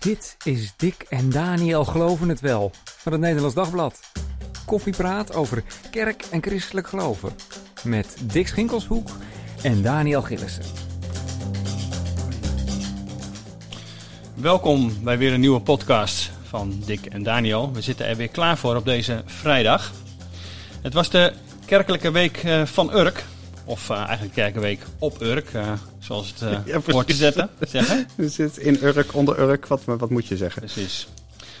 Dit is Dick en Daniel Geloven het Wel van het Nederlands Dagblad. Koffiepraat over kerk en christelijk geloven. Met Dick Schinkelshoek en Daniel Gillissen. Welkom bij weer een nieuwe podcast van Dick en Daniel. We zitten er weer klaar voor op deze vrijdag. Het was de kerkelijke week eh, van Urk. Of uh, eigenlijk kerkenweek op Urk, uh, zoals het uh, ja, voor te zetten. Zeggen. Zit in Urk, onder Urk, wat, wat moet je zeggen? Precies.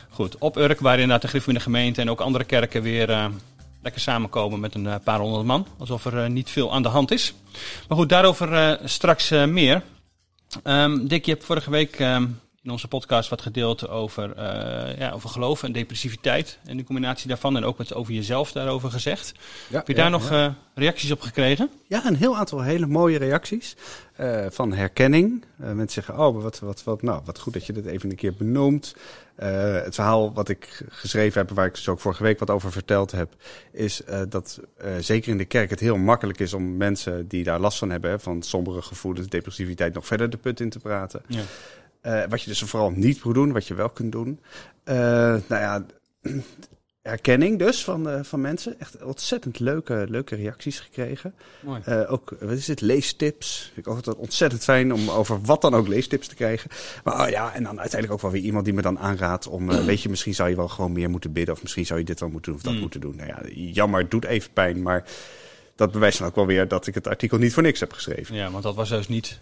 Goed, op Urk, waar inderdaad de Griffie in de gemeente en ook andere kerken weer lekker samenkomen met een paar honderd man. Alsof er niet veel aan de hand is. Maar goed, daarover straks meer. Um, Dick, je hebt vorige week um, in onze podcast wat gedeeld over, uh, ja, over geloof en depressiviteit. En de combinatie daarvan. En ook wat over jezelf daarover gezegd. Ja, Heb je daar nog uh, reacties op gekregen? Ja, een heel aantal hele mooie reacties. Uh, van herkenning. mensen zeggen, oh, wat, wat, wat, nou, wat goed dat je dit even een keer benoemt. het verhaal wat ik geschreven heb, waar ik dus ook vorige week wat over verteld heb, is dat zeker in de kerk het heel makkelijk is om mensen die daar last van hebben, van sombere gevoelens, depressiviteit, nog verder de put in te praten. Ja. Uh, wat je dus vooral niet moet doen, wat je wel kunt doen. Uh, nou ja, herkenning dus van, uh, van mensen. Echt ontzettend leuke, leuke reacties gekregen. Mooi. ook, wat is het, leestips. Vind ik altijd ontzettend fijn om over wat dan ook leestips te krijgen. Maar oh ja, en dan uiteindelijk ook wel weer iemand die me dan aanraadt om... weet je, misschien zou je wel gewoon meer moeten bidden. Of misschien zou je dit wel moeten doen of dat mm. moeten doen. Nou ja, jammer, het doet even pijn, maar... Dat bewijst dan ook wel weer dat ik het artikel niet voor niks heb geschreven. Ja, want dat was dus niet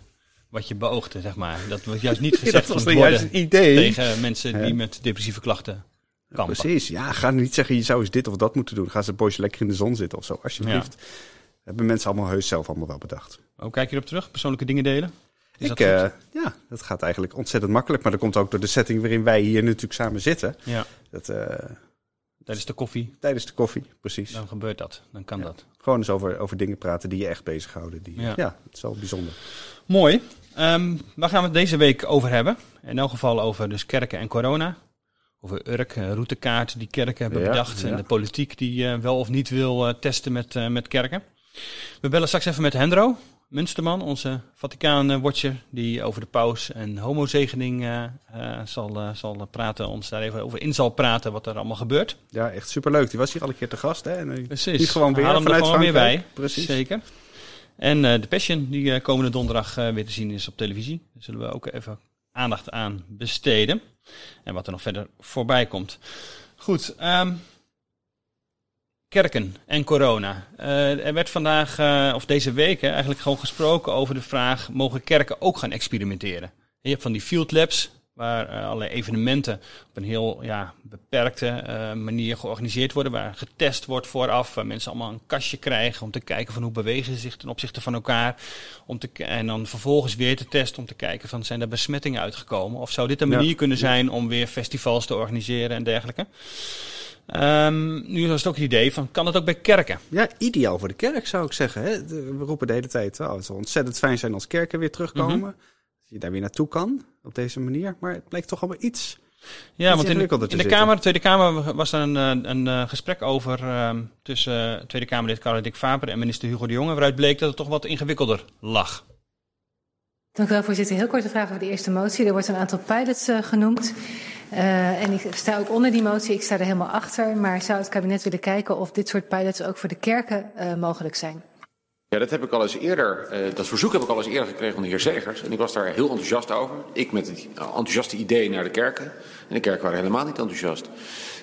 wat je beoogde, zeg maar. Dat was juist niet gezegd dat was juist idee. tegen mensen die met depressieve klachten kampen. Precies, ja. Ga niet zeggen, je zou eens dit of dat moeten doen. Ga ze een lekker in de zon zitten of zo, alsjeblieft. Ja. Hebben mensen allemaal heus zelf allemaal wel bedacht. Hoe kijk je erop terug? Persoonlijke dingen delen? Is ik, uh, ja, dat gaat eigenlijk ontzettend makkelijk. Maar dat komt ook door de setting waarin wij hier natuurlijk samen zitten. Ja. Dat, uh, Tijdens de koffie? Tijdens de koffie, precies. Dan gebeurt dat, dan kan dat. Gewoon eens over, over dingen praten die je echt bezighouden. Die, ja. ja, het is wel bijzonder. Mooi. Um, waar gaan we het deze week over hebben? In elk geval over dus kerken en corona. Over Urk, routekaart die kerken hebben bedacht. En de politiek die uh, wel of niet wil uh, testen met, uh, met kerken. We bellen straks even met Hendro Munsterman, onze Vaticaan-watcher. Die over de paus en homozegening zal, zal praten. Ons daar even over in zal praten wat er allemaal gebeurt. Ja, echt superleuk. Die was hier al een keer te gast. Hè? En Precies. Die gewoon weer Haal hem er gewoon weer bij. Precies. Zeker. En uh, de Passion, die uh, komende donderdag uh, weer te zien is op televisie. Daar zullen we ook even aandacht aan besteden. En wat er nog verder voorbij komt. Goed, um, kerken en corona. er werd vandaag, of deze week, eigenlijk gewoon gesproken over de vraag: mogen kerken ook gaan experimenteren? Je hebt van die field labs, waar uh, allerlei evenementen op een heel ja, beperkte uh, manier georganiseerd worden, waar getest wordt vooraf, waar mensen allemaal een kastje krijgen om te kijken van hoe bewegen ze zich ten opzichte van elkaar, om te, en dan vervolgens weer te testen om te kijken van zijn er besmettingen uitgekomen, of zou dit een manier kunnen zijn om weer festivals te organiseren en dergelijke. Um, nu was het ook het idee van, kan het ook bij kerken? Ja, ideaal voor de kerk zou ik zeggen. Hè? We roepen de hele tijd, oh, het zal ontzettend fijn zijn als kerken weer terugkomen. Mm je daar weer naartoe kan op deze manier. Maar het blijkt toch allemaal iets. Ja, want in, de, in de Kamer, de Tweede Kamer was er een, eh, een, een gesprek over uh, tussen Tweede Kamerlid Karel Dick Faber en minister Hugo de Jonge, waaruit bleek dat het toch wat ingewikkelder lag. Dank u wel, voorzitter. Heel korte vraag over de eerste motie. Er wordt een aantal pilots uh, genoemd. Uh, en ik sta ook onder die motie, ik sta er helemaal achter. Maar zou het kabinet willen kijken of dit soort pilots ook voor de kerken uh, mogelijk zijn? Ja, dat heb ik al eens eerder, uh, dat verzoek heb ik al eens eerder gekregen van de heer Zegers. En ik was daar heel enthousiast over. Ik met het enthousiaste idee naar de kerken. En de kerken waren helemaal niet enthousiast.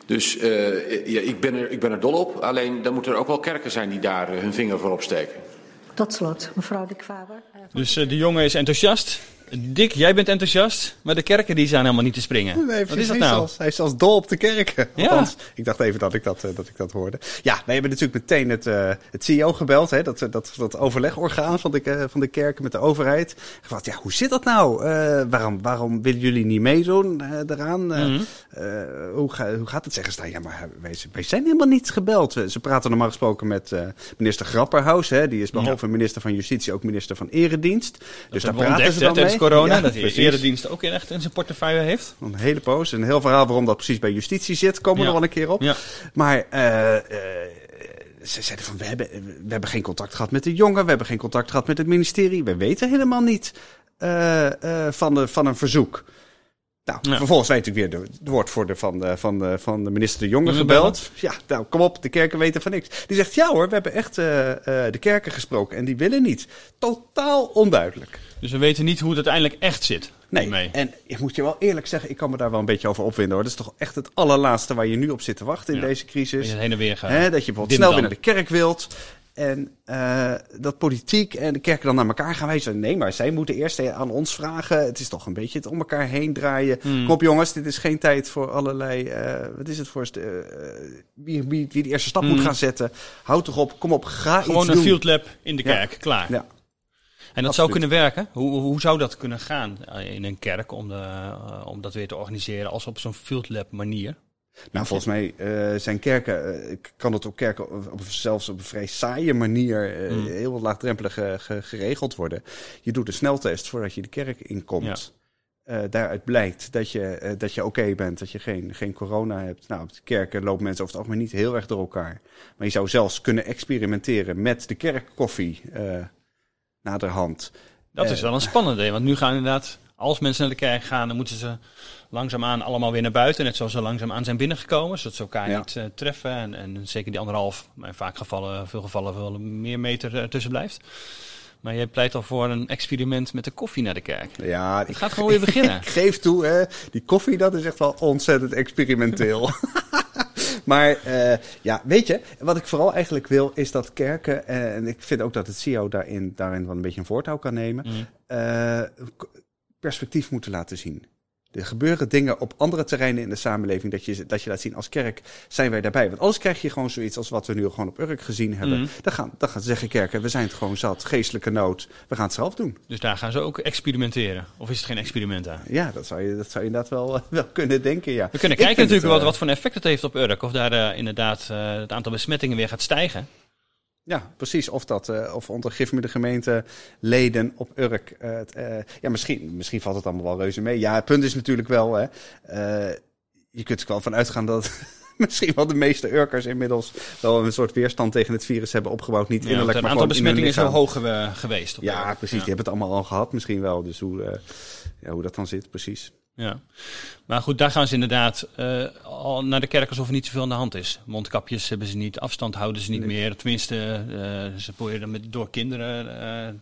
Dus uh, ja, ik, ben er, ik ben er dol op. Alleen dan moeten er ook wel kerken zijn die daar uh, hun vinger voor opsteken. Tot slot, mevrouw de Faber. Dus de jongen is enthousiast. Dick, jij bent enthousiast, maar de kerken die zijn helemaal niet te springen. Nee, Wat is dat nou? hij is als dol op de kerken. Ja. Althans, ik dacht even dat ik dat, uh, dat ik dat hoorde. Ja, wij hebben natuurlijk meteen het, uh, het CEO gebeld, hè, dat, dat, dat overlegorgaan van de, uh, van de kerken met de overheid. Gevraagd, ja, hoe zit dat nou? waarom, waarom willen jullie niet meedoen daaraan? Mm -hmm. hoe, ga, hoe gaat het? Zeggen ze, ja, maar wij, wij, zijn helemaal niet gebeld. Ze praten normaal gesproken met minister Grapperhaus, hè, die is behalve minister van Justitie ook minister van Eredienst. Dat dus daar praten ze dan mee corona. dat hij eredienst ook in echt in zijn portefeuille heeft. Een hele poos. Een heel verhaal waarom dat precies bij justitie zit. Komen we nog wel een keer op. Maar... Uh, ze zeiden van, we hebben, we hebben geen contact gehad met de jongen, we hebben geen contact gehad met het ministerie, we weten helemaal niet uh, uh, van, de, van een verzoek. Nou, Ja. vervolgens weet ik weer de, de woordvoerder van de, van, de, van de minister De Jonge gebeld. Ja, nou, kom op, de kerken weten van niks. Die zegt, ja hoor, we hebben echt eh, eh, de kerken gesproken en die willen niet. Totaal onduidelijk. Dus we weten niet hoe het uiteindelijk echt zit. Nee, en ik moet je wel eerlijk zeggen, ik kan me daar wel een beetje over opwinden hoor. Dat is toch echt het allerlaatste waar je nu op zit te wachten in Ja. deze Dat crisis. je het heen en weer gaat. Dat je bijvoorbeeld Dim snel weer naar de kerk wilt. En eh, dat politiek en de kerken dan naar elkaar gaan wijzen. Nee, maar zij moeten eerst aan ons vragen. Het is toch een beetje het om elkaar heen draaien. Hmm. Kom op jongens, dit is geen tijd voor allerlei... eh, wat is het voor... eh, wie, wie, wie de eerste stap moet Hmm. gaan zetten. Houd toch op, kom op, ga Gewoon iets een doen. field lab in de Ja. kerk, klaar. Ja. En dat zou kunnen werken. Hoe, hoe zou dat kunnen gaan eh, in een kerk om, de, eh, om dat weer te organiseren als op zo'n field lab manier? Nou, volgens mij eh, zijn kerken, eh, kan het op kerken op, op- zelfs op een vrij saaie manier eh, Mm. heel wat laagdrempelig ge- geregeld worden. Je doet een sneltest voordat je de kerk inkomt. Daaruit blijkt dat je, dat je oké bent, dat je geen, geen corona hebt. Nou, op de kerken lopen mensen over het algemeen niet heel erg door elkaar. Maar je zou zelfs kunnen experimenteren met de kerkkoffie naderhand. Dat is wel een spannende, want nu gaan inderdaad, als mensen naar de kerk gaan, dan moeten ze langzaamaan allemaal weer naar buiten. Net zoals ze langzaamaan zijn binnengekomen, zodat ze elkaar Ja. niet eh, treffen. En, en zeker die anderhalf, maar in vaak gevallen, veel gevallen wel meer meter eh, tussen blijft. Maar je pleit al voor een experiment met de koffie naar de kerk. Ja, Het gaat gewoon weer beginnen. Ik geef toe, hè, die koffie, dat is echt wel ontzettend experimenteel. maar eh, ja, weet je, wat ik vooral eigenlijk wil, is dat kerken, eh, en ik vind ook dat het CEO daarin, daarin wel een beetje een voortouw kan nemen, Mm. eh, k- perspectief moeten laten zien. Er gebeuren dingen op andere terreinen in de samenleving dat je, dat je laat zien als kerk zijn wij daarbij. Want anders krijg je gewoon zoiets als wat we nu gewoon op Urk gezien hebben. Mm. Dan, gaan, dan gaan zeggen kerken, we zijn het gewoon zat, geestelijke nood, we gaan het zelf doen. Dus daar gaan ze ook experimenteren. Of is het geen experiment aan? Ja, dat zou je, dat zou je inderdaad wel, wel kunnen denken, ja. We kunnen kijken natuurlijk het, wat, eh, wat voor effect het heeft op Urk. Of daar eh, inderdaad eh, het aantal besmettingen weer gaat stijgen. Ja, precies. Of, dat, eh, of onder gifmiddelgemeenteleden op Urk. eh, eh, ja, misschien, misschien valt het allemaal wel reuze mee. Ja, het punt is natuurlijk wel... Hè, je kunt er wel van uitgaan dat misschien wel de meeste Urkers inmiddels... wel een soort weerstand tegen het virus hebben opgebouwd. Niet Ja, innerlijk, want het maar aantal besmettingen is lichaam. hoog geweest. Op Ja, precies. Ja. Die hebben het allemaal al gehad misschien wel. Dus hoe, ja, hoe dat dan zit, precies. Ja. Maar goed, daar gaan ze inderdaad eh, al naar de kerk alsof er niet zoveel aan de hand is. Mondkapjes hebben ze niet, afstand houden ze niet Nee. meer. Tenminste, eh, ze proberen met, door kinderen. eh,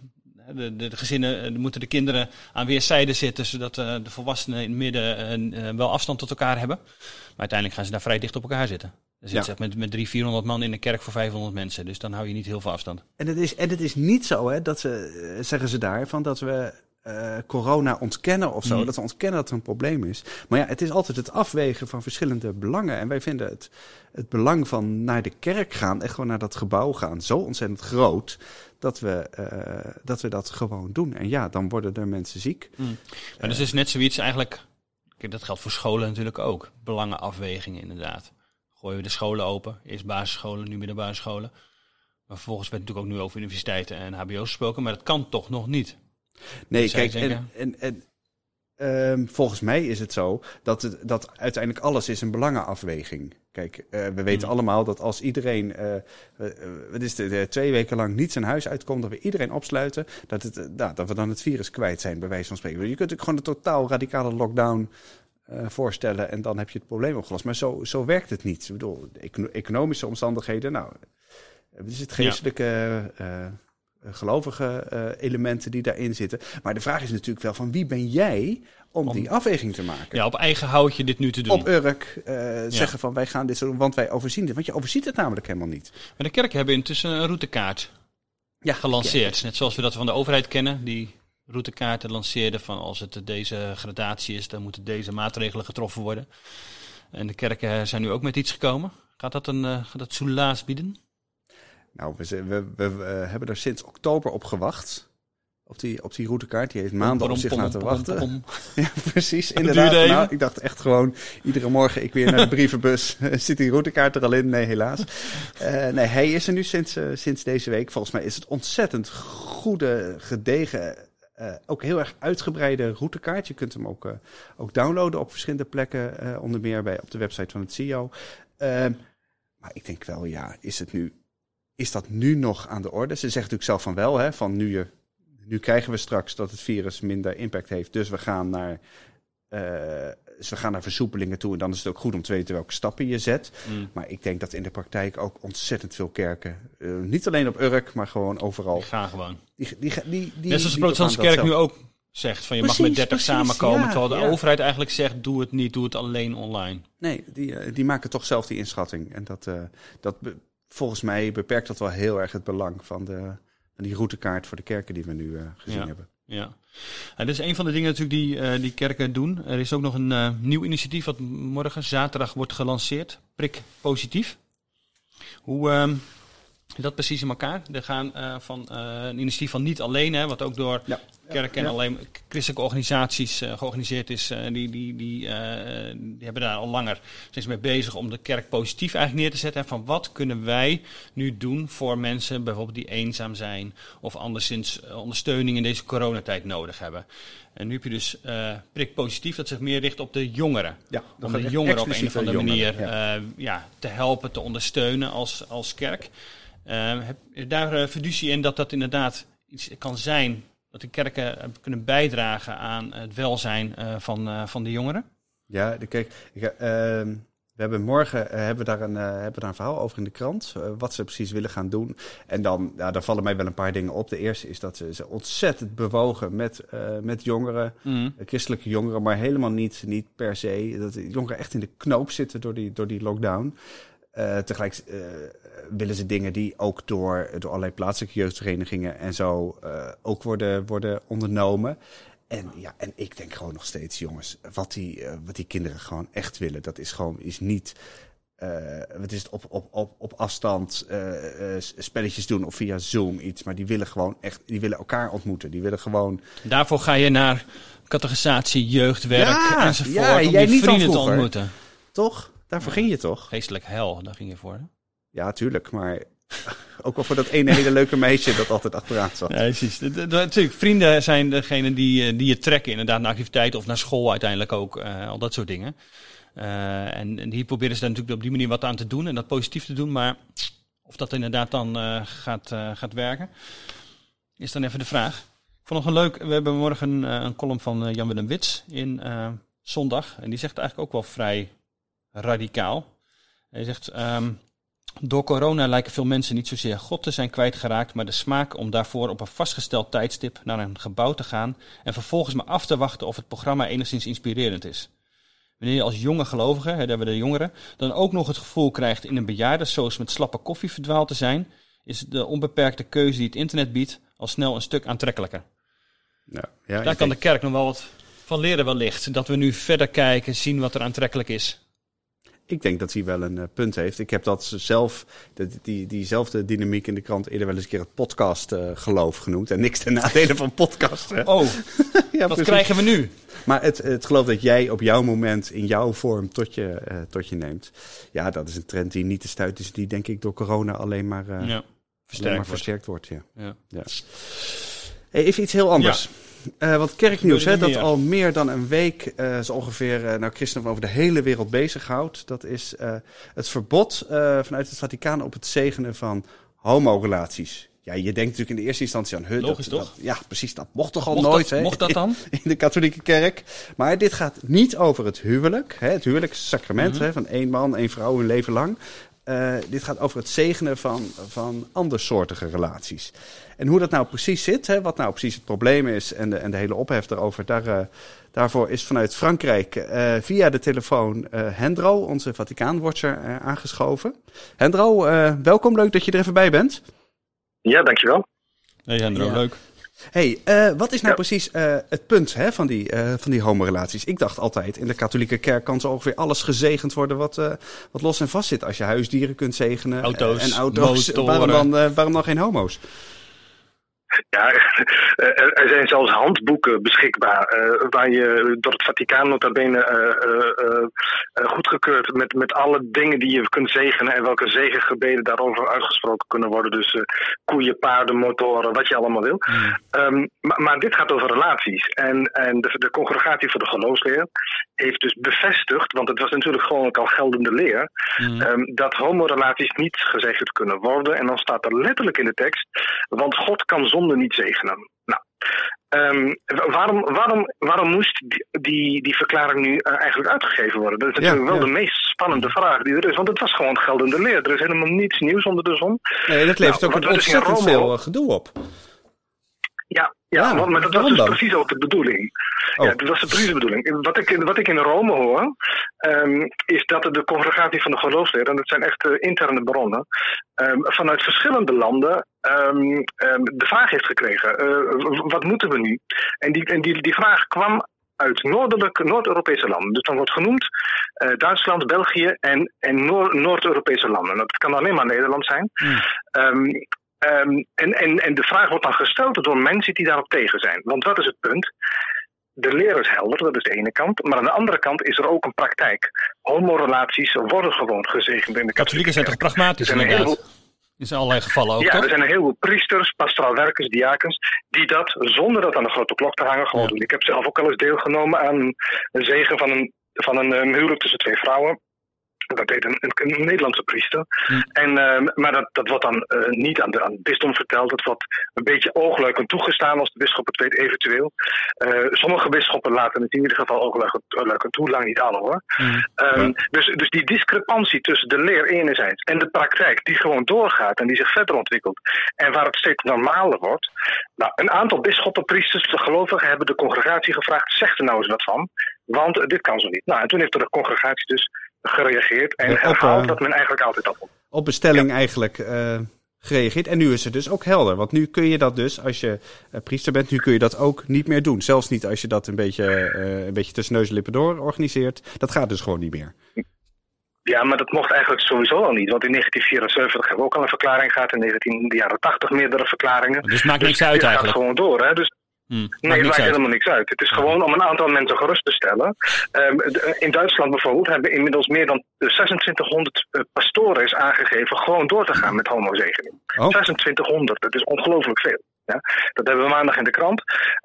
de, de, de gezinnen moeten de kinderen aan weerszijden zitten, zodat de volwassenen in het midden wel afstand tot elkaar hebben. Maar uiteindelijk gaan ze daar vrij dicht op elkaar zitten. Dan zit Ja. met, met 300, 400 man in een kerk voor 500 mensen. Dus dan hou je niet heel veel afstand. En het is, en het is niet zo, hè, dat ze, zeggen ze daar, van dat we eh, corona ontkennen of zo. Mhm. Dat we ontkennen dat er een probleem is. Maar ja, het is altijd het afwegen van verschillende belangen. En wij vinden het, het belang van naar de kerk gaan, echt gewoon naar dat gebouw gaan, zo ontzettend groot. Dat we, eh, dat we dat gewoon doen. En ja, dan worden er mensen ziek. Maar dus is net zoiets eigenlijk. Kijk, dat geldt voor scholen natuurlijk ook. Belangenafwegingen inderdaad. Gooien we de scholen open. Eerst basisscholen, nu middelbare scholen. Maar vervolgens werd natuurlijk ook nu over universiteiten en hbo's gesproken. Maar dat kan toch nog niet. Nee, kijk, en, zeggen. en, en ehm, volgens mij is het zo dat, het, dat uiteindelijk alles is een belangenafweging. Kijk, eh, we weten Mhm. allemaal dat als iedereen, wat is het, twee weken lang niet zijn huis uitkomt, dat we iedereen opsluiten, dat, het, nou, dat we dan het virus kwijt zijn, bij wijze van spreken. Je kunt natuurlijk gewoon een totaal radicale lockdown voorstellen en dan heb je het probleem opgelost. Maar zo, zo werkt het niet. Ik bedoel, economische omstandigheden, nou, het is het geestelijke, gelovige eh, elementen die daarin zitten. Maar de vraag is natuurlijk wel van wie ben jij om, Om- die afweging te maken? Ja, op eigen houtje dit nu te doen. Op Urk eh, zeggen van wij gaan dit zo doen, want wij overzien dit. Want je overziet het namelijk helemaal niet. Maar de kerken hebben intussen een routekaart Ja, gelanceerd. Net zoals we dat van de overheid kennen. Die routekaarten lanceerden van als het deze gradatie is, dan moeten deze maatregelen getroffen worden. En de kerken zijn nu ook met iets gekomen. Gaat dat een eh, gaat dat soelaas bieden? Nou, we, we, we, we hebben er sinds oktober op gewacht. Op die, op die routekaart. Die heeft maanden op zich laten wachten. pom. Ja, precies. Inderdaad. Nou, ik dacht echt gewoon, iedere morgen ik weer naar de brievenbus. Zit die routekaart er al in? Nee, helaas. Eh, nee, hij is er nu sinds, eh, sinds deze week. Volgens mij is het ontzettend goede, gedegen, eh, ook heel erg uitgebreide routekaart. Je kunt hem ook, ook downloaden op verschillende plekken. onder meer bij, op de website van het CEO. Ehm, maar ik denk wel, ja, is, het nu, is dat nu nog aan de orde? Ze zegt natuurlijk zelf van wel, hè, van nu je nu krijgen we straks dat het virus minder impact heeft. Dus we gaan naar dus we gaan naar versoepelingen toe en dan is het ook goed om te weten welke stappen je zet. Mm. Maar ik denk dat in de praktijk ook ontzettend veel kerken, niet alleen op Urk, maar gewoon overal. Die gaan gewoon. Die, die, die, die, Net zoals de protestantse kerk nu ook zegt van je Precies, mag met 30 precies, samenkomen. ja, terwijl de ja. overheid eigenlijk zegt doe het niet, doe het alleen online. Nee, die, eh, die maken toch zelf die inschatting. En dat, eh, dat volgens mij beperkt dat wel heel erg het belang van, de, van die routekaart voor de kerken die we nu eh, gezien Ja. hebben. Ja. En dat is een van de dingen natuurlijk die, eh, die kerken doen. Er is ook nog een eh, nieuw initiatief wat morgen, zaterdag, wordt gelanceerd. Prik positief. Hoe ehm dat precies in elkaar? Er gaan eh, van eh, een initiatief van niet alleen, hè, wat ook door Ja. kerken en Ja. alleen christelijke organisaties eh, georganiseerd is. die, die, die, die hebben daar al langer ze mee bezig om de kerk positief eigenlijk neer te zetten. En van wat kunnen wij nu doen voor mensen bijvoorbeeld die eenzaam zijn of anderszins ondersteuning in deze coronatijd nodig hebben. En nu heb je dus prik positief, dat zich meer richt op de jongeren. Ja, Om de jongeren op een of andere de manier jongeren, ja. ja, te helpen, te ondersteunen als, als kerk. Eh, heb je daar eh, fiducie in dat dat inderdaad iets kan zijn dat de kerken eh, kunnen bijdragen aan het welzijn eh, van, van de jongeren? Ja, de, kijk, ik, eh, ehm, we hebben morgen hebben we daar, een, hebben we daar een verhaal over in de krant. wat ze precies willen gaan doen. En dan ja, daar vallen mij wel een paar dingen op. De eerste is dat ze, ze ontzettend bewogen met, met jongeren, eh, christelijke jongeren, maar helemaal niet, niet per se. Dat de jongeren echt in de knoop zitten door die, door die lockdown. Tegelijk willen ze dingen die ook door, door allerlei plaatselijke jeugdverenigingen en zo eh, ook worden, worden ondernomen. En, ja, en ik denk gewoon nog steeds, jongens, wat die, eh, wat die kinderen gewoon echt willen, dat is gewoon is niet. eh, wat is het op, op, op, op afstand eh, eh, spelletjes doen of via Zoom iets. Maar die willen gewoon echt, die willen elkaar ontmoeten. Die willen gewoon. Daarvoor ga je naar catechisatie, jeugdwerk Ja, enzovoort. ja, om jij dan vrienden te ontmoeten. Toch? Daarvoor ging je toch? Geestelijk hel, daar ging je voor. hè? Ja, tuurlijk. Maar ook wel voor dat ene hele leuke meisje dat altijd achteraan zat. Ja, precies. Natuurlijk, vrienden zijn degene die, eh, die je trekken inderdaad naar activiteiten of naar school uiteindelijk ook. eh, al dat soort dingen. Eh, en, hier proberen ze daar natuurlijk op die manier wat aan te doen en dat positief te doen. Maar of dat inderdaad dan gaat, gaat werken, is dan even de vraag. Ik vond nog een leuk, we hebben morgen een column van Jan-Willem Wits in Zondag. En die zegt eigenlijk ook wel vrij radicaal. Hij zegt, ehm, door corona lijken veel mensen niet zozeer God te zijn kwijtgeraakt, maar de smaak om daarvoor op een vastgesteld tijdstip naar een gebouw te gaan en vervolgens maar af te wachten of het programma enigszins inspirerend is. Wanneer je als jonge gelovige, hè, daar hebben we de jongeren, dan ook nog het gevoel krijgt in een bejaardensoos met slappe koffie verdwaald te zijn, is de onbeperkte keuze die het internet biedt al snel een stuk aantrekkelijker. Ja, ja, Daar kan de kerk nog wel wat van leren wellicht. Dat we nu verder kijken, zien wat er aantrekkelijk is. Ik denk dat hij wel een eh, punt heeft. Ik heb dat zelf, die, diezelfde dynamiek in de krant eerder wel eens een keer het podcast eh, geloof genoemd. En niks ten nadele van podcasten. Oh, ja, wat krijgen we nu? Maar het, het geloof dat jij op jouw moment in jouw vorm tot je, eh, tot je neemt. Ja, dat is een trend die niet te stuiten is. Die denk ik door corona alleen maar, alleen Ja, maar versterkt wordt. versterkt wordt. Ja. Ja. Hey, even iets heel anders. Eh want kerknieuws, hè, dat al meer dan een week eh zo ongeveer eh, nou, christenen over de hele wereld bezighoudt. Dat is het verbod vanuit het Vaticaan op het zegenen van homorelaties. Ja, je denkt natuurlijk in de eerste instantie aan... huh, Logisch, dat, toch? dat- ja, precies. Dat mocht toch al Mocht nooit, dat, hè? mocht dat dan? in de katholieke kerk. Maar dit gaat niet over het huwelijk. Hè, het huwelijk is een sacrament Mhm. hè, van één man, één vrouw hun leven lang. Eh, dit gaat over het zegenen van, van andersoortige relaties. En hoe dat nou precies zit, hè, wat nou precies het probleem is en de, en de hele ophef erover, daar, eh, daarvoor is vanuit Frankrijk eh, via de telefoon eh, Hendro, onze Vaticaanwatcher, eh, aangeschoven. Hendro, eh, welkom, leuk dat je er even bij bent. Ja, dankjewel. Nee, Hendro, Ja. leuk. Hey, eh, wat is nou Ja. precies eh, het punt hè, van, die, eh, van die homorelaties? Ik dacht altijd, in de katholieke kerk kan zo ongeveer alles gezegend worden wat, wat los en vast zit. Als je huisdieren kunt zegenen Auto's, en auto's, motoren. waarom dan, waarom dan geen homo's? Ja, er, zijn zelfs handboeken beschikbaar eh, waar je door het Vaticaan nota bene eh, eh, goedgekeurd met, met alle dingen die je kunt zegenen en welke zegengebeden daarover uitgesproken kunnen worden. Dus koeien, paarden, motoren, wat je allemaal wil. Ehm, maar, maar dit gaat over relaties. En, en de, de congregatie voor de geloofsleer heeft dus bevestigd, want het was natuurlijk gewoon ook al geldende leer, Mhm. Ehm, dat homorelaties niet gezegend kunnen worden. En dan staat er letterlijk in de tekst, want God kan niet zegenen. Nou, Um, waarom, waarom, waarom moest die, die, die verklaring nu uh, eigenlijk uitgegeven worden? Dat is natuurlijk ja, wel ja. de meest spannende vraag die er is. Want het was gewoon geldende leer. Er is helemaal niets nieuws onder de zon. Nee, dat levert nou, ook ontzettend veel gedoe op. Ja, ja, ja maar dat was dus precies ook de bedoeling. Oh. Ja, dat was de precies de bedoeling. Wat ik, wat ik in Rome hoor, um, is dat de congregatie van de geloofsleer, en dat zijn echt uh, interne bronnen, um, vanuit verschillende landen um, de vraag heeft gekregen: uh, wat moeten we nu? En die, en die, die vraag kwam uit noordelijke, Noord-Europese landen. Dus dan wordt genoemd uh, Duitsland, België en, en Noord-Europese landen. Dat kan alleen maar Nederland zijn. Mm. Um, um, en, en, en de vraag wordt dan gesteld door mensen die daarop tegen zijn. Want wat is het punt? De leer is helder, dat is de ene kant. Maar aan de andere kant is er ook een praktijk. Homorelaties worden gewoon gezegend in de katholieken. zijn toch pragmatisch inderdaad? In allerlei gevallen ook, Ja, toch? er zijn een heleboel priesters, pastoraal werkers, diakens... die dat, zonder dat aan de grote klok te hangen, gewoon ja. doen. Ik heb zelf ook al eens deelgenomen aan een zegen van een, van een huwelijk tussen twee vrouwen. Dat deed een, Nederlandse priester. Hm. En, uh, maar dat, dat wordt dan uh, niet aan, de, aan het bisdom verteld. Dat wordt een beetje oogluikend toegestaan als de bisschop het weet, eventueel. Uh, sommige bisschoppen laten het in ieder geval oogluikend toe, lang niet alle hoor. Hm. Um, ja. dus, dus die discrepantie tussen de leer enerzijds en de praktijk, die gewoon doorgaat en die zich verder ontwikkelt. En waar het steeds normaler wordt. Nou, een aantal bisschoppen, priesters, de gelovigen hebben de congregatie gevraagd: zeg er nou eens wat van. Want dit kan zo niet. Nou, en toen heeft de congregatie dus gereageerd en Ja, op, herhaald eh, dat men eigenlijk altijd dat Op bestelling eigenlijk eh, gereageerd. En nu is het dus ook helder. Want nu kun je dat dus, als je eh, priester bent, nu kun je dat ook niet meer doen. Zelfs niet als je dat een beetje, eh, een beetje tussen neus en lippen door organiseert. Dat gaat dus gewoon niet meer. Ja, maar dat mocht eigenlijk sowieso al niet. Want in 1974 hebben we ook al een verklaring gehad. In 19, de jaren 80 meerdere verklaringen. Dus het maakt niks dit uit gaat eigenlijk. gewoon door. Hè? Dus Hm, Nee, het maakt uit. helemaal niks uit. Het is gewoon om een aantal mensen gerust te stellen. Ehm, in Duitsland bijvoorbeeld hebben inmiddels meer dan 2600 eh, pastoren is aangegeven gewoon door te gaan met homozegening. Oh. 2600, dat is ongelooflijk veel. Ja? Dat hebben we maandag in de krant.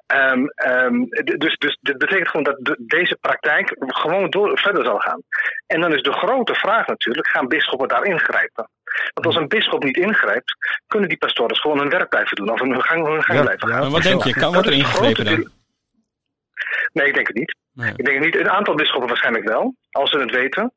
Ehm, ehm, dus, dus dit betekent gewoon dat de- deze praktijk gewoon door, verder zal gaan. En dan is de grote vraag natuurlijk, gaan bisschoppen daar ingrijpen? Want als een bisschop niet ingrijpt, kunnen die pastoren gewoon hun werk blijven doen of hun gang, hun gang Ja, blijven ja. gaan. Maar wat denk je? Kan, Dat er ingegrepen dan? Nee, ik denk het niet. Nee. Ik denk het niet. Een aantal bisschoppen waarschijnlijk wel, als ze het weten.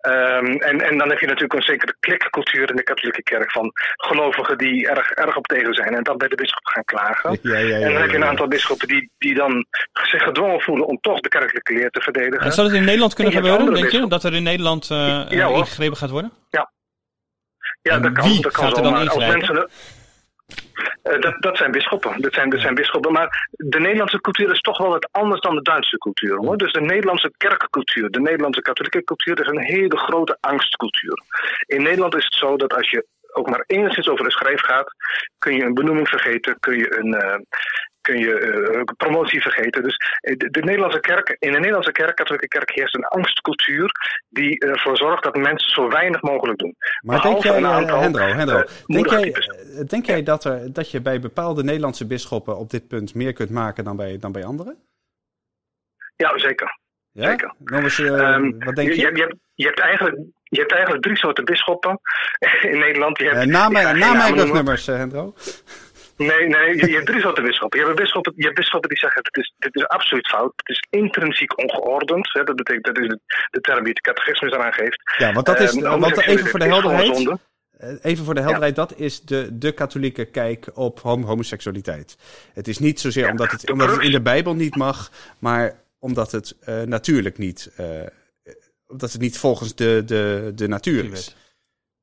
Ehm, en, en dan heb je natuurlijk een zekere klikcultuur in de katholieke kerk van gelovigen die erg, erg op tegen zijn en dan bij de bisschop gaan klagen. Ja, ja, ja, en dan heb je een ja. aantal bisschoppen die, die dan zich gedwongen voelen om toch de kerkelijke leer te verdedigen. En zou het in Nederland kunnen gebeuren, denk je? Dat er in Nederland Ja, hoor. ingegrepen gaat worden? Ja, En dat kan. wie dat kan gaat er dan zomaar. Als mensen. Eh, dat, dat zijn bisschoppen. Dat zijn, dat zijn bisschoppen. Maar de Nederlandse cultuur is toch wel wat anders dan de Duitse cultuur. Hoor. Dus de Nederlandse kerkcultuur, de Nederlandse katholieke cultuur, is een hele grote angstcultuur. In Nederland is het zo dat als je ook maar enigszins over de schreef gaat, kun je een benoeming vergeten, kun je een. eh, kun je eh, promotie vergeten. Dus eh, de, de Nederlandse kerk, in de Nederlandse kerk, katholieke kerk, heerst een angstcultuur die ervoor zorgt dat mensen zo weinig mogelijk doen. Maar denk jij, een eh, aantal, Hendro, Hendro eh, denk jij, eh, denk jij dat, er, dat je bij bepaalde Nederlandse bisschoppen op dit punt meer kunt maken dan bij, dan bij anderen? Ja, zeker. Ja? Zeker. Eens, eh, Ehm, wat denk je? Je, je, hebt, je, hebt eigenlijk, je hebt eigenlijk drie soorten bisschoppen in Nederland. Je hebt, Eh, na mijn, geen na mijn rugnummers, eh, Hendro. Nee, nee, je, je hebt drie soorten bisschoppen. Je hebt bisschoppen, je hebt bisschoppen die zeggen: dit is, dit is absoluut fout. Het is intrinsiek ongeordend. Hè, dat betekent dat is de, de term die het catechismus eraan geeft. Ja, want dat is, Ehm, want homoseksualiteit even voor de helderheid. Eh, Even voor de helderheid, dat is de, de katholieke kijk op hom- homoseksualiteit. Het is niet zozeer Ja, omdat, het, omdat het in de Bijbel niet mag, maar omdat het eh, natuurlijk niet, eh, eh, omdat het niet volgens de, de, de natuur is.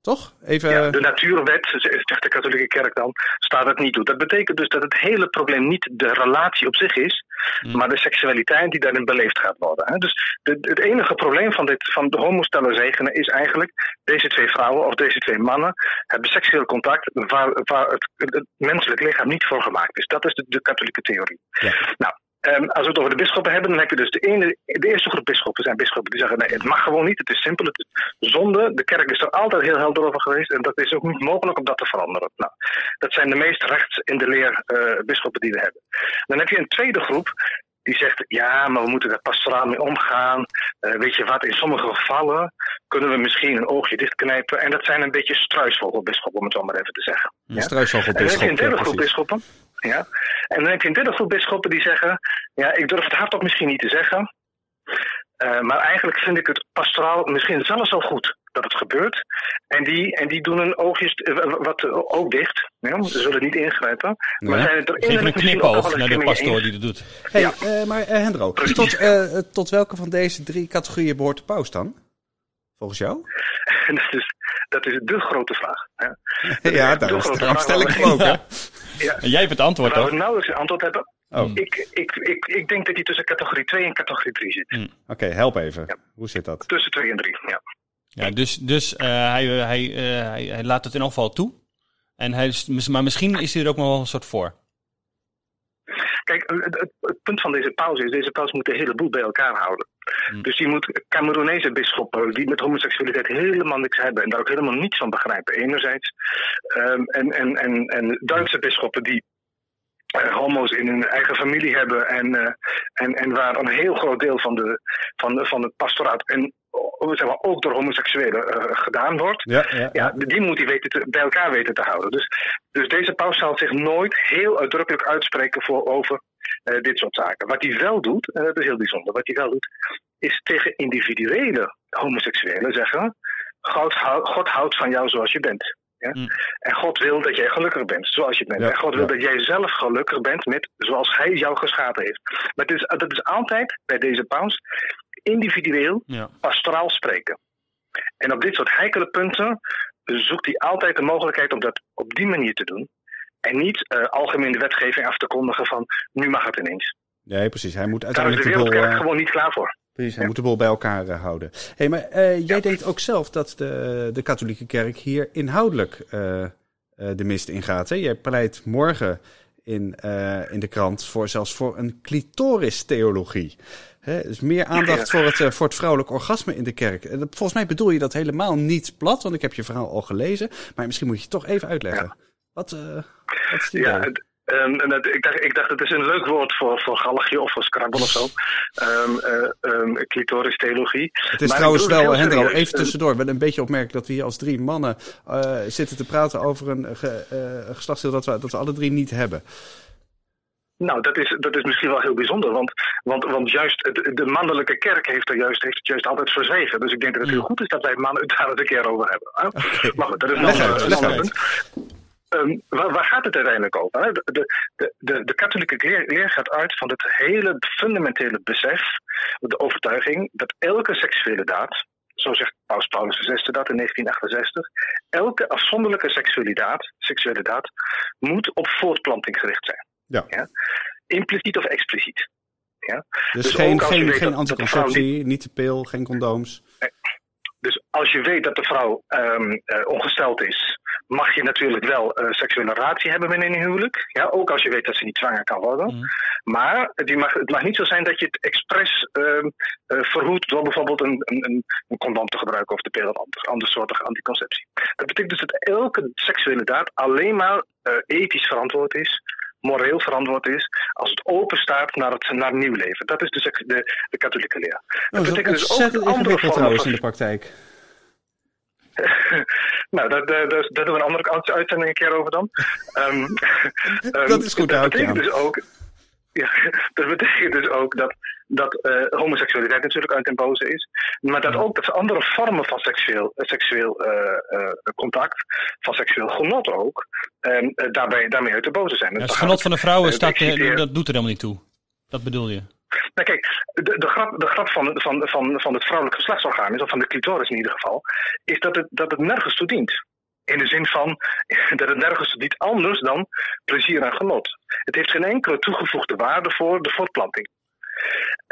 Toch? Even. Ja, de natuurwet, zegt de katholieke kerk dan, staat het niet toe. Dat betekent dus dat het hele probleem niet de relatie op zich is, Hmm. maar de seksualiteit die daarin beleefd gaat worden. Dus de, het enige probleem van, dit, van de homostellen zegenen is eigenlijk, deze twee vrouwen of deze twee mannen hebben seksueel contact waar, waar het, het menselijk lichaam niet voor gemaakt is. Dat is de, de katholieke theorie. Ja. Nou, Ehm, als we het over de bisschoppen hebben, dan heb je dus de, ene, de eerste groep bisschoppen zijn bisschoppen die zeggen: nee, het mag gewoon niet, het is simpel, het is zonde. De kerk is er altijd heel helder over geweest en dat is ook niet mogelijk om dat te veranderen. Nou, dat zijn de meest rechts in de leer eh, bisschoppen die we hebben. Dan heb je een tweede groep die zegt: ja, maar we moeten daar pastoraal mee omgaan. Eh, weet je wat, in sommige gevallen kunnen we misschien een oogje dichtknijpen. En dat zijn een beetje struisvogelbisschoppen, om het zo maar even te zeggen. Een Ja? struisvogelbisschop, En dan heb je een derde groep bisschoppen. Ja? En dan heb je een derde groep bisschoppen die zeggen: Ja, ik durf het hardop misschien niet te zeggen. Uh, maar eigenlijk vind ik het pastoraal misschien zelfs wel goed dat het gebeurt. En die, en die doen een oogjes wat ook dicht. Ja, ze zullen niet ingrijpen. Maar zijn het er Geef een knipoog naar de pastoor die dat doet. Hey, ja. uh, maar uh, Hendro, tot, uh, tot welke van deze drie categorieën behoort de paus dan? Volgens jou? dat, is, dat is de grote vraag. Ja, ja daarom stel ik hem ook. Ja. Ja. En jij hebt het antwoord, toch? Waar we nauwelijks een antwoord hebben. Oh. Ik, ik, ik, ik denk dat hij tussen categorie 2 en categorie 3 zit. Hmm. Oké, help even. Ja. Hoe zit dat? Tussen 2 en 3, ja. Ja, dus, dus uh, hij, hij, uh, hij, hij, laat het in elk geval toe. En hij maar misschien is hij er ook nog wel een soort voor. Kijk, het, het, punt van deze pauze is, deze pauze moet een heleboel bij elkaar houden. Hmm. Dus die moet Cameroenese bisschoppen die met homoseksualiteit helemaal niks hebben en daar ook helemaal niets van begrijpen, enerzijds. Um, en, en, en, en Duitse bisschoppen die uh, homo's in hun eigen familie hebben en, uh, en, en waar een heel groot deel van, de, van, de, van het pastoraat en zeg maar, ook door homoseksuelen uh, gedaan wordt. Ja, ja, ja. die moet hij weten te, bij elkaar weten te houden. Dus, dus deze paus zal zich nooit heel uitdrukkelijk uitspreken voor, over dit soort zaken. Wat hij wel doet, en dat is heel bijzonder, wat hij wel doet, is tegen individuele homoseksuelen zeggen: God, God houdt van jou zoals je bent. Ja? Mm. En God wil dat jij gelukkig bent zoals je bent. en God wil dat jij zelf gelukkig bent met zoals Hij jou geschapen heeft. Maar het is, dat is altijd bij deze paus individueel, ja. pastoraal spreken. En op dit soort heikele punten zoekt hij altijd de mogelijkheid om dat op die manier te doen. En niet uh, algemene wetgeving af te kondigen van nu mag het ineens. Nee, precies. Hij moet uiteindelijk Daar is de wereldkerk uh, gewoon niet klaar voor. Precies, hij moet de boel bij elkaar uh, houden. hey, maar jij ja. denkt ook zelf dat de, de katholieke kerk hier inhoudelijk de mist ingaat. Hè? Jij pleit morgen in, in de krant voor zelfs voor een clitoris-theologie. Dus meer aandacht voor, het, voor het vrouwelijk orgasme in de kerk. Volgens mij bedoel je dat helemaal niet plat, want ik heb je verhaal al gelezen. Maar misschien moet je het toch even uitleggen. Ja. Wat, uh, wat is die ja, Um, en dat, ik, dacht, ik dacht, het is een leuk woord voor, voor galgje of voor scrabble of zo. Um, uh, um, clitoris-theologie. Het is maar trouwens wel, Hendro, even tussendoor. Wel een beetje opmerkelijk dat we hier als drie mannen zitten te praten over een ge, geslachtsdeel dat we, dat we alle drie niet hebben. Nou, dat is, dat is misschien wel heel bijzonder, want, want, want juist de, de mannelijke kerk heeft, er juist, heeft het juist altijd verzwegen. Dus ik denk dat het heel goed is dat wij mannen het daar eens een keer over hebben. Okay. Maar goed, dat is een ander punt. Um, waar, waar, gaat het uiteindelijk over? De, de, de, de katholieke leer, leer, gaat uit van het hele fundamentele besef, de overtuiging dat elke seksuele daad, zo zegt Paus Paulus VI dat in 1968, elke afzonderlijke seksuele daad, seksuele daad moet op voortplanting gericht zijn. Ja. ja? Impliciet of expliciet. Ja? Dus, dus geen, geen, geen anticonceptie, niet de pil, geen condooms. Nee. Dus als je weet dat de vrouw um, uh, ongesteld is, mag je natuurlijk wel uh, seksuele relatie hebben binnen een huwelijk. Ja, ook als je weet dat ze niet zwanger kan worden. Mm. Maar die mag, het mag niet zo zijn dat je het expres uh, uh, verhoedt door bijvoorbeeld een, een, een condom te gebruiken of de pil of ander, ander soortige anticonceptie. Dat betekent dus dat elke seksuele daad alleen maar ethisch verantwoord is moreel verantwoord is als het open staat naar het naar nieuw leven. Dat is dus de, de katholieke leer. Dat, oh, betekent dus ook andere vormen van... in de praktijk. nou, daar, daar, daar, doen we een andere uitzending een keer over dan. um, dat is goed, dat betekent dus ook ja, dat betekent dus ook dat, dat uh, homoseksualiteit natuurlijk uit den boze is. Maar dat ook dat andere vormen van seksueel, seksueel uh, uh, contact, van seksueel genot ook, en daarbij, daarmee uit de boze zijn. Ja, het genot van de vrouwen staat, dat doet er helemaal niet toe. Dat bedoel je? Nou kijk, de, de, grap, de grap van, van, van, van het vrouwelijk geslachtsorgaan, is, of van de clitoris in ieder geval, is dat het, dat het nergens toe dient. In de zin van dat het nergens niet anders dan plezier en genot. Het heeft geen enkele toegevoegde waarde voor de voortplanting.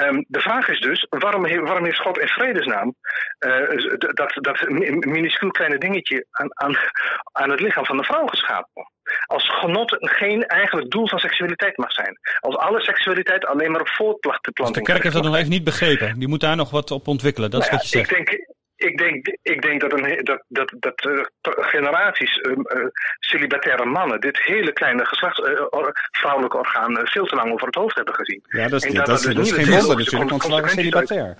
Um, de vraag is dus, waarom, he, waarom heeft God in vredesnaam uh, dat, dat minuscuul kleine dingetje aan, aan, aan het lichaam van de vrouw geschapen? Als genot geen eigenlijk doel van seksualiteit mag zijn. Als alle seksualiteit alleen maar op voortplanting... Dus de kerk heeft dat nog even niet begrepen. Die moet daar nog wat op ontwikkelen, dat is nou wat je zegt. Ik denk, ik denk, ik denk dat, een, dat, dat, dat uh, generaties uh, uh, celibataire mannen dit hele kleine geslachts, vrouwelijke orgaan veel te lang over het hoofd hebben gezien. Ja, dat is, dat, dat, dat is, dus geen wonder natuurlijk, want ze waren celibatair.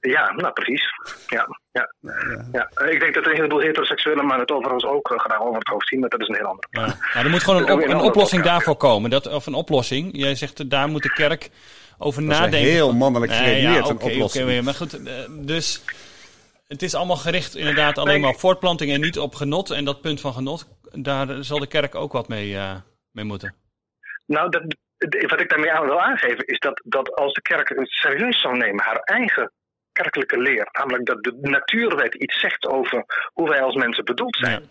Ja, nou precies. Ja, ja. ja. ja. Eh, Ik denk dat een heleboel heteroseksuele mannen het overigens ook eh, graag over het hoofd zien, maar dat is een heel ander. Ja. Nou, er moet gewoon een, op- een oplossing daarvoor komen. Dat, of een oplossing. Jij zegt, eh, daar moet de kerk over Dat is nadenken. heel mannelijk Nee, geredeneerd, ja, een oplossing. oké, maar goed, eh, dus het is allemaal gericht inderdaad alleen maar op voortplanting en niet op genot. En dat punt van genot, daar zal de kerk ook wat mee, eh, mee moeten. Nou, dat, wat ik daarmee aan wil aangeven is dat, dat als de kerk het serieus zou nemen, haar eigen kerkelijke leer, namelijk dat de natuurwet iets zegt over hoe wij als mensen bedoeld zijn. Ja.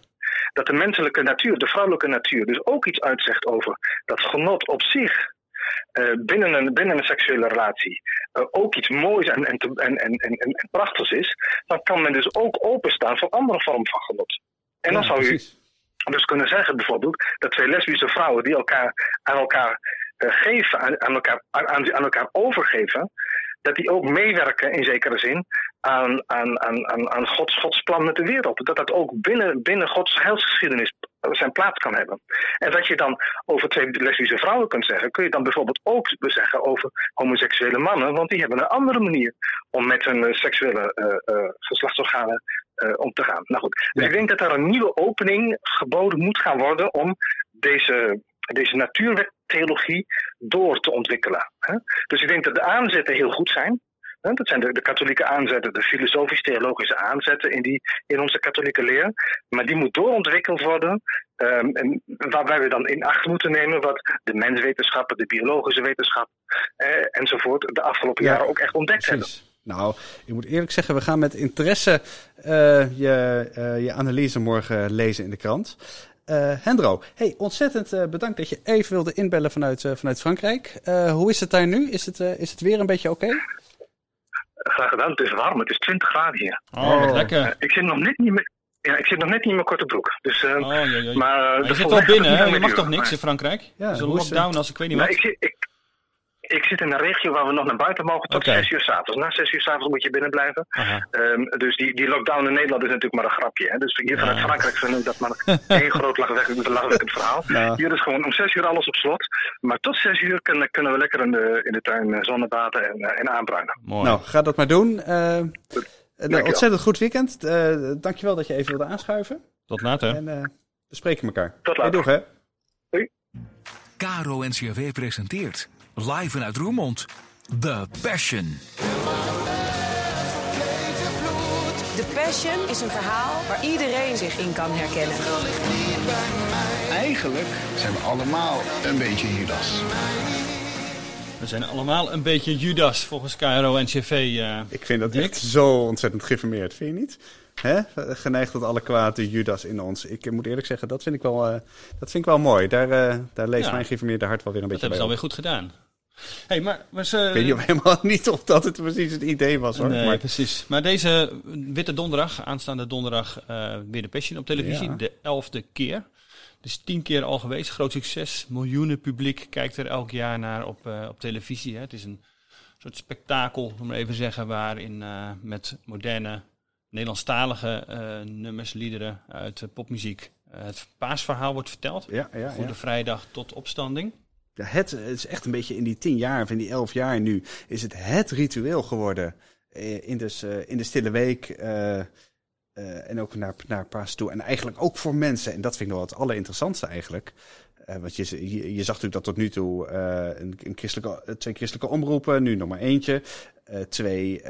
Dat de menselijke natuur, de vrouwelijke natuur, dus ook iets uitzegt over dat genot op zich binnen, een, binnen een seksuele relatie eh, ook iets moois en, en, en, en, en, prachtigs is, dan kan men dus ook openstaan voor andere vormen van genot. En dan zou u precies. dus kunnen zeggen bijvoorbeeld dat twee lesbische vrouwen die elkaar aan elkaar eh, geven, aan, elkaar, aan, elkaar overgeven, dat die ook meewerken in zekere zin aan, aan, aan, aan, aan Gods, Gods plan met de wereld. Dat dat ook binnen, binnen Gods heilsgeschiedenis zijn plaats kan hebben. En wat je dan over twee lesbische vrouwen kunt zeggen, kun je dan bijvoorbeeld ook zeggen over homoseksuele mannen, want die hebben een andere manier om met hun eh, seksuele eh, geslachtsorganen om te gaan. Nou goed, dus Ja. ik denk dat er een nieuwe opening geboden moet gaan worden om deze, deze natuurwettheologie door te ontwikkelen. Hè? Dus ik denk dat de aanzetten heel goed zijn. Dat zijn de, de katholieke aanzetten, de filosofisch-theologische aanzetten in, die, in onze katholieke leer. Maar die moet doorontwikkeld worden. ehm, en waarbij we dan in acht moeten nemen wat de menswetenschappen, de biologische wetenschap eh, enzovoort de afgelopen Ja, jaren ook echt ontdekt hebben. Nou, ik moet eerlijk zeggen, we gaan met interesse eh, je, eh, je analyse morgen lezen in de krant. Hendro, hey, ontzettend bedankt dat je even wilde inbellen vanuit, vanuit Frankrijk. Hoe is het daar nu? Is het, is het weer een beetje oké? Graag gedaan, het is warm, het is 20 graden hier. Oh, wat Oh. lekker. Eh, ik zit nog net niet meer. Ja, ik zit nog net niet in mijn korte broek. Dus, eh, Oh, jee, jee. maar, eh, Maar je zit wel binnen, hè? Je mag toch niks Maar- in Frankrijk? Ja, dus een lockdown als ik weet niet Nee, wat. ik, ik zit in een regio waar we nog naar buiten mogen tot Oké. 6 uur s'avonds. Na 6 uur s'avonds moet je binnen blijven. Ehm, dus die, die lockdown in Nederland is natuurlijk maar een grapje. Hè? Dus hier vanuit Ja. Frankrijk vinden we dat maar één groot lachwekkend, verhaal. Nou. Hier is gewoon om 6 uur alles op slot. Maar tot 6 uur kunnen, kunnen we lekker in de, in de tuin eh, zonnebaden en, eh, en aanbruinen. Mooi. Nou, ga dat maar doen. Eh, een ontzettend goed weekend. Eh dankjewel dat je even wilde aanschuiven. Tot later. En eh, we spreken elkaar. Tot Hey, later. doeg, hè? Caro NCRV presenteert live vanuit Roermond The Passion. The Passion is een verhaal waar iedereen zich in kan herkennen. Eigenlijk zijn we allemaal een beetje Judas. We zijn allemaal een beetje Judas volgens KRO en CV. eh. Ik vind dat Dick? echt zo ontzettend geïnformeerd, vind je niet? Hè? Geneigd tot alle kwaad, de Judas in ons. Ik moet eerlijk zeggen, dat vind ik wel, eh, dat vind ik wel mooi. Daar, eh, daar leest Ja. mijn geïnformeerde hart wel weer een Dat beetje hebben ze bij alweer goed gedaan. Hey, maar, Ik weet niet helemaal niet of dat het precies het idee was hoor. Nee, maar, precies. Maar deze Witte Donderdag, aanstaande donderdag, eh, weer de Passion op televisie. Ja. De elfde keer. Dus tien keer al geweest. Groot succes. Miljoenen publiek kijkt er elk jaar naar op, eh, op televisie. Hè. Het is een soort spektakel, om maar even zeggen, waarin eh, met moderne Nederlandstalige nummers, liederen uit popmuziek het paasverhaal wordt verteld. ja, ja, Goede ja. Vrijdag tot opstanding. Ja, het, het is echt een beetje in die tien jaar of in die elf jaar nu is het het ritueel geworden. eh, In, dus, eh, in de stille week eh, en ook naar, naar Paas toe. En eigenlijk ook voor mensen. En dat vind ik wel het allerinteressantste eigenlijk. Want je, je, je zag natuurlijk dat tot nu toe een, een christelijke, twee christelijke omroepen, nu nog maar eentje. twee,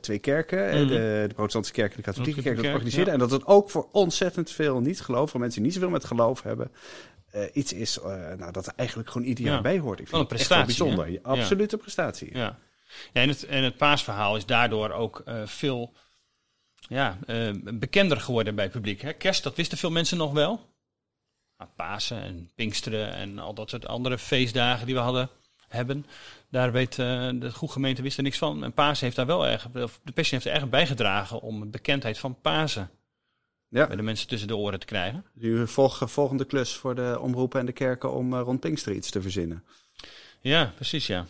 twee kerken, Mhm. de, de protestantse kerk en de katholieke kerk, dat organiseerden. ja. En dat het ook voor ontzettend veel niet-geloof, voor mensen die niet zoveel met geloof hebben, eh, iets is eh, nou, dat er eigenlijk gewoon ieder jaar Ja. bij hoort. Ik vind echt wel prestatie, bijzonder. hè? Absolute prestatie. Ja. ja en, het, en het paasverhaal is daardoor ook eh, veel ja, bekender geworden bij het publiek. Hè? Kerst, dat wisten veel mensen nog wel. Maar Pasen en Pinksteren en al dat soort andere feestdagen die we hadden, hebben. Daar weet de goede gemeente wist er niks van. En Pasen heeft daar wel erg, of de Passion heeft er erg bijgedragen om de bekendheid van Pasen Ja. bij de mensen tussen de oren te krijgen. Nu volg, volgende klus voor de omroepen en de kerken om eh, rond Pinkster iets te verzinnen. Ja, precies ja.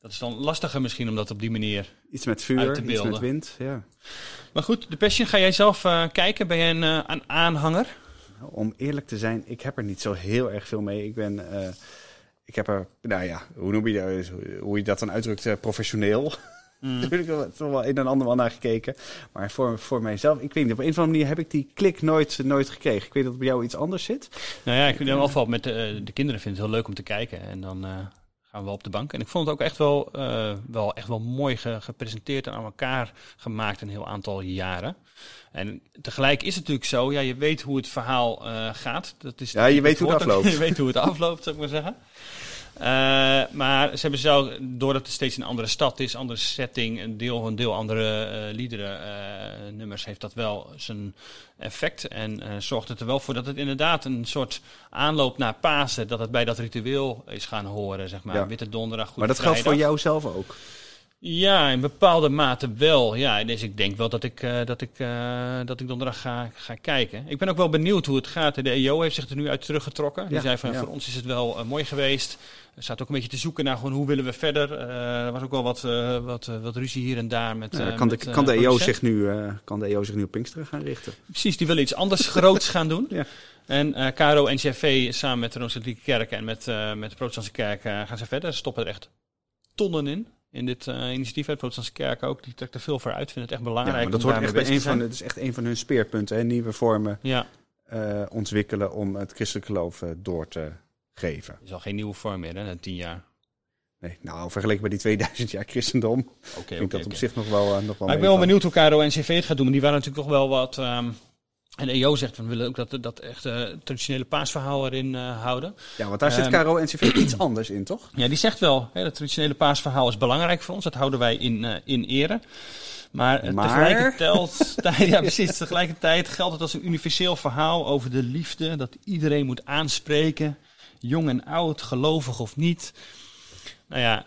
Dat is dan lastiger misschien om dat op die manier Iets met vuur, te iets met wind. Ja. Maar goed, de Passion, ga jij zelf eh, kijken? Ben jij een, eh, een aanhanger? Om eerlijk te zijn, ik heb er niet zo heel erg veel mee. Ik ben, eh, ik heb er, nou ja, hoe noem je dat, hoe je dat dan uitdrukt, eh, professioneel. Mm. Daar heb ik wel, toch wel een en ander wel naar gekeken. Maar voor, voor mijzelf, ik weet niet, op een of andere manier heb ik die klik nooit, nooit gekregen. Ik weet dat het bij jou iets anders zit. Nou ja, ik in ieder geval met de, de kinderen vind het heel leuk om te kijken. En dan eh, gaan we wel op de bank. En ik vond het ook echt wel, eh, wel, echt wel mooi ge- gepresenteerd en aan elkaar gemaakt een heel aantal jaren. En tegelijk is het natuurlijk zo, ja, je weet hoe het verhaal eh, gaat. Dat is Ja, je weet hoe het afloopt. je weet hoe het afloopt, zou ik maar zeggen. Eh, maar ze hebben zo, doordat het steeds een andere stad is, andere setting, een deel, een deel andere eh liederen, eh, nummers, heeft dat wel zijn effect. En zorgt het er wel voor dat het inderdaad een soort aanloop naar Pasen, dat het bij dat ritueel is gaan horen, zeg maar. Ja. Witte donderdag, Goede maar dat geldt voor jou zelf ook. Ja, in bepaalde mate wel. Ja, dus ik denk wel dat ik, eh, dat ik, eh, dat ik donderdag ga, ga kijken. Ik ben ook wel benieuwd hoe het gaat. De EO heeft zich er nu uit teruggetrokken. Die zei van, ja. voor ons is het wel eh, mooi geweest. Er staat ook een beetje te zoeken naar gewoon hoe willen we verder. Er was ook wel wat, wat, wat ruzie hier en daar met, Ja, kan, de, met, kan, de EO zich nu, kan de EO zich nu op Pinksteren gaan richten? Precies, die willen iets anders groots gaan doen. Ja. En KRO en CFV samen met de Rooms-Katholieke Kerk en met, met de Protestantse Kerk gaan ze verder. Ze stoppen er echt tonnen in. In dit eh, initiatief, de Protestantse Kerk ook. Die trekt er veel voor uit. Vinden het echt Ja, belangrijk maar dat wordt echt bij een van, het is echt een van hun speerpunten. Hè? Nieuwe vormen Ja, eh, ontwikkelen om het christelijk geloof eh, door te geven. is al geen nieuwe vorm meer, hè, na tien jaar. Nee, nou, vergeleken bij die 2000 jaar christendom, Oké, vind ik dat op oké. zich nog wel, nog wel Maar ik ben wel benieuwd hoe KRO en CV het gaat doen. Maar die waren natuurlijk toch wel wat... ehm, en EO zegt, we willen ook dat, dat echt eh, traditionele paasverhaal erin eh, houden. Ja, want daar zit Ehm, KRO NCV iets anders in, toch? Ja, die zegt wel, hè, dat traditionele paasverhaal is belangrijk voor ons. Dat houden wij in, eh, in ere. Maar, Maar? tegelijkertijd, ja, precies, tegelijkertijd geldt het als een universeel verhaal over de liefde. Dat iedereen moet aanspreken, jong en oud, gelovig of niet. Nou ja,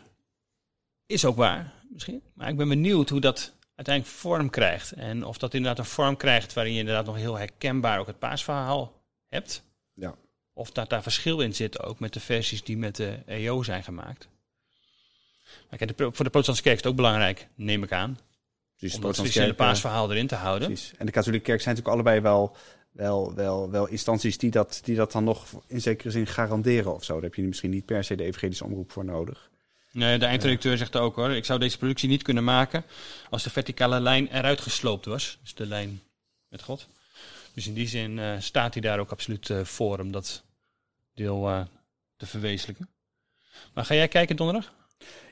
is ook waar misschien. Maar ik ben benieuwd hoe dat uiteindelijk vorm krijgt. En of dat inderdaad een vorm krijgt waarin je inderdaad nog heel herkenbaar ook het paasverhaal hebt. Ja. Of dat daar verschil in zit ook met de versies die met de EO zijn gemaakt. Maar kijk, voor de protestantse kerk is het ook belangrijk, neem ik aan. Dus om dat traditionele paasverhaal erin te houden. Precies. En de katholieke kerk zijn natuurlijk allebei wel, wel, wel, wel instanties die dat, die dat dan nog in zekere zin garanderen of zo. Daar heb je misschien niet per se de evangelische omroep voor nodig. Nee, de eindredacteur zegt ook hoor, ik zou deze productie niet kunnen maken als de verticale lijn eruit gesloopt was. Dus de lijn met God. Dus in die zin eh, staat hij daar ook absoluut eh, voor om dat deel eh, te verwezenlijken. Maar ga jij kijken donderdag?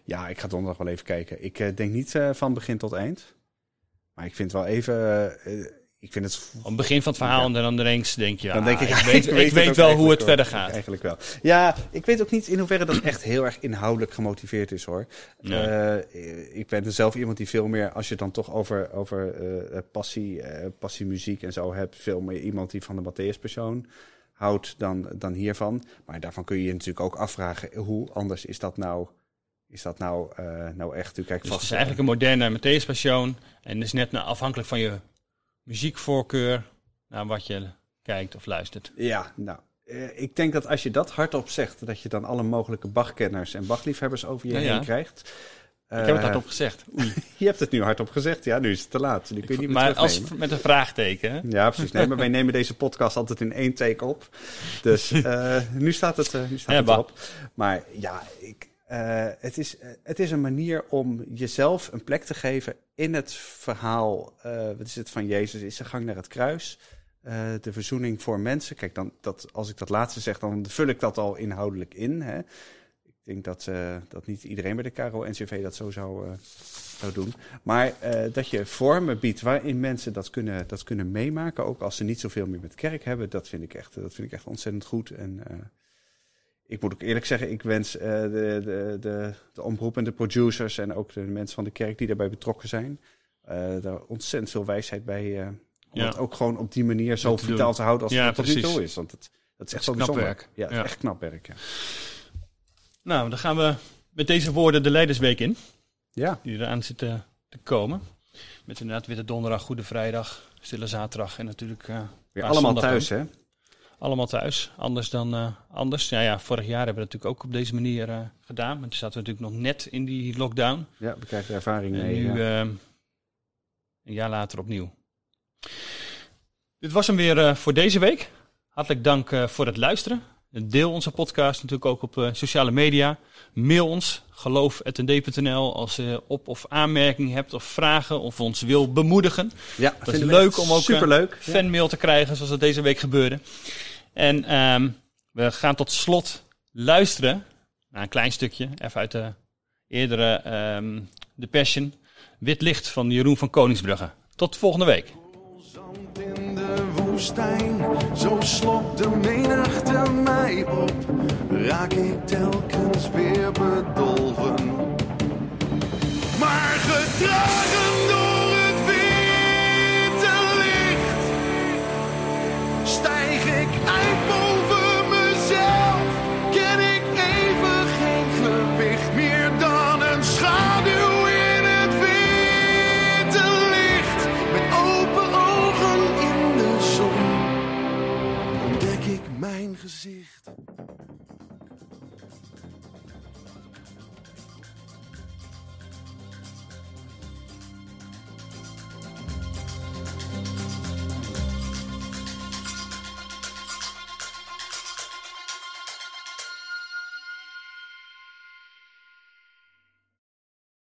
Ja, ik ga donderdag wel even kijken. Ik denk niet van begin tot eind. Maar ik vind wel even... eh, ik vind het... Op het begin van het verhaal Ja. en dan ineens denk je, Dan ah, denk ik, ik ja, weet, ik het weet wel hoe het verder gaat. Eigenlijk wel. Ja, ik weet ook niet in hoeverre dat echt heel erg inhoudelijk gemotiveerd is hoor. Nee. Eh, ik ben zelf iemand die veel meer, als je het dan toch over, over eh, passie, eh, passiemuziek en zo hebt, veel meer iemand die van de Matthäus-persoon houdt dan, dan hiervan. Maar daarvan kun je je natuurlijk ook afvragen, hoe anders is dat nou, is dat nou, eh, nou echt? U kijkt Dus het vast is eigenlijk een moderne Matthäus Passion. En het is net nou, afhankelijk van je muziekvoorkeur naar wat je kijkt of luistert. Ja, nou, eh, ik denk dat als je dat hardop zegt, dat je dan alle mogelijke Bachkenners en Bachliefhebbers over je Ja, heen ja. krijgt. ik heb het Eh, hardop gezegd. Je hebt het nu hardop gezegd, ja, nu is het te laat. Die kun je niet meer Maar als, met een vraagteken. hè? Ja, precies. Nee, maar wij nemen deze podcast altijd in één take op. Dus eh, nu staat het, nu staat Ja, het. Maar ja, ik, eh, het, is, eh, het is een manier om jezelf een plek te geven in het verhaal. eh, wat is het van Jezus? Is de gang naar het kruis. de verzoening voor mensen. Kijk, dan, dat, als ik dat laatste zeg, dan vul ik dat al inhoudelijk in. Hè. Ik denk dat, dat niet iedereen bij de KRO-NCV dat zo zou, zou doen. Maar dat je vormen biedt waarin mensen dat kunnen, dat kunnen meemaken, ook als ze niet zoveel meer met kerk hebben, dat vind ik echt, dat vind ik echt ontzettend goed. En ik moet ook eerlijk zeggen, ik wens eh, de, de, de, de omroep en de producers en ook de mensen van de kerk die daarbij betrokken zijn, eh, daar ontzettend veel wijsheid bij. eh, om Ja. het ook gewoon op die manier zo vitaal te houden als Ja, het tot nu toe is. Want het, dat is echt wel knap bijzonder. werk. Ja, echt knap werk. Ja. Nou, dan gaan we met deze woorden de Leidersweek in. ja. Die eraan zit te, komen. Met inderdaad Witte Donderdag, Goede Vrijdag, Stille Zaterdag en natuurlijk... Weer allemaal thuis, hè? Allemaal thuis, anders dan eh, anders. Ja, ja, vorig jaar hebben we dat natuurlijk ook op deze manier eh, gedaan. Maar toen zaten we natuurlijk nog net in die lockdown. Ja, we krijgen er ervaring En mee. nu, ja. eh, een jaar later opnieuw. Dit was hem weer eh, voor deze week. Hartelijk dank voor het luisteren. Deel onze podcast natuurlijk ook op sociale media. Mail ons, geloof.nd.nl als je op- of aanmerkingen hebt of vragen of ons wil bemoedigen. Ja, dat is leuk om ook superleuk. een fanmail te krijgen zoals dat deze week gebeurde. En um, we gaan tot slot luisteren naar een klein stukje, even uit de eerdere um, The Passion. Wit licht van Jeroen van Koningsbrugge. Tot volgende week. in de woestijn, zo slokt de menigte mij op. Raak ik telkens weer bedolven. Maar gedragen Ik eind over mezelf, ken ik even geen gewicht meer dan een schaduw in het witte licht. Met open ogen in de zon ontdek ik mijn gezicht.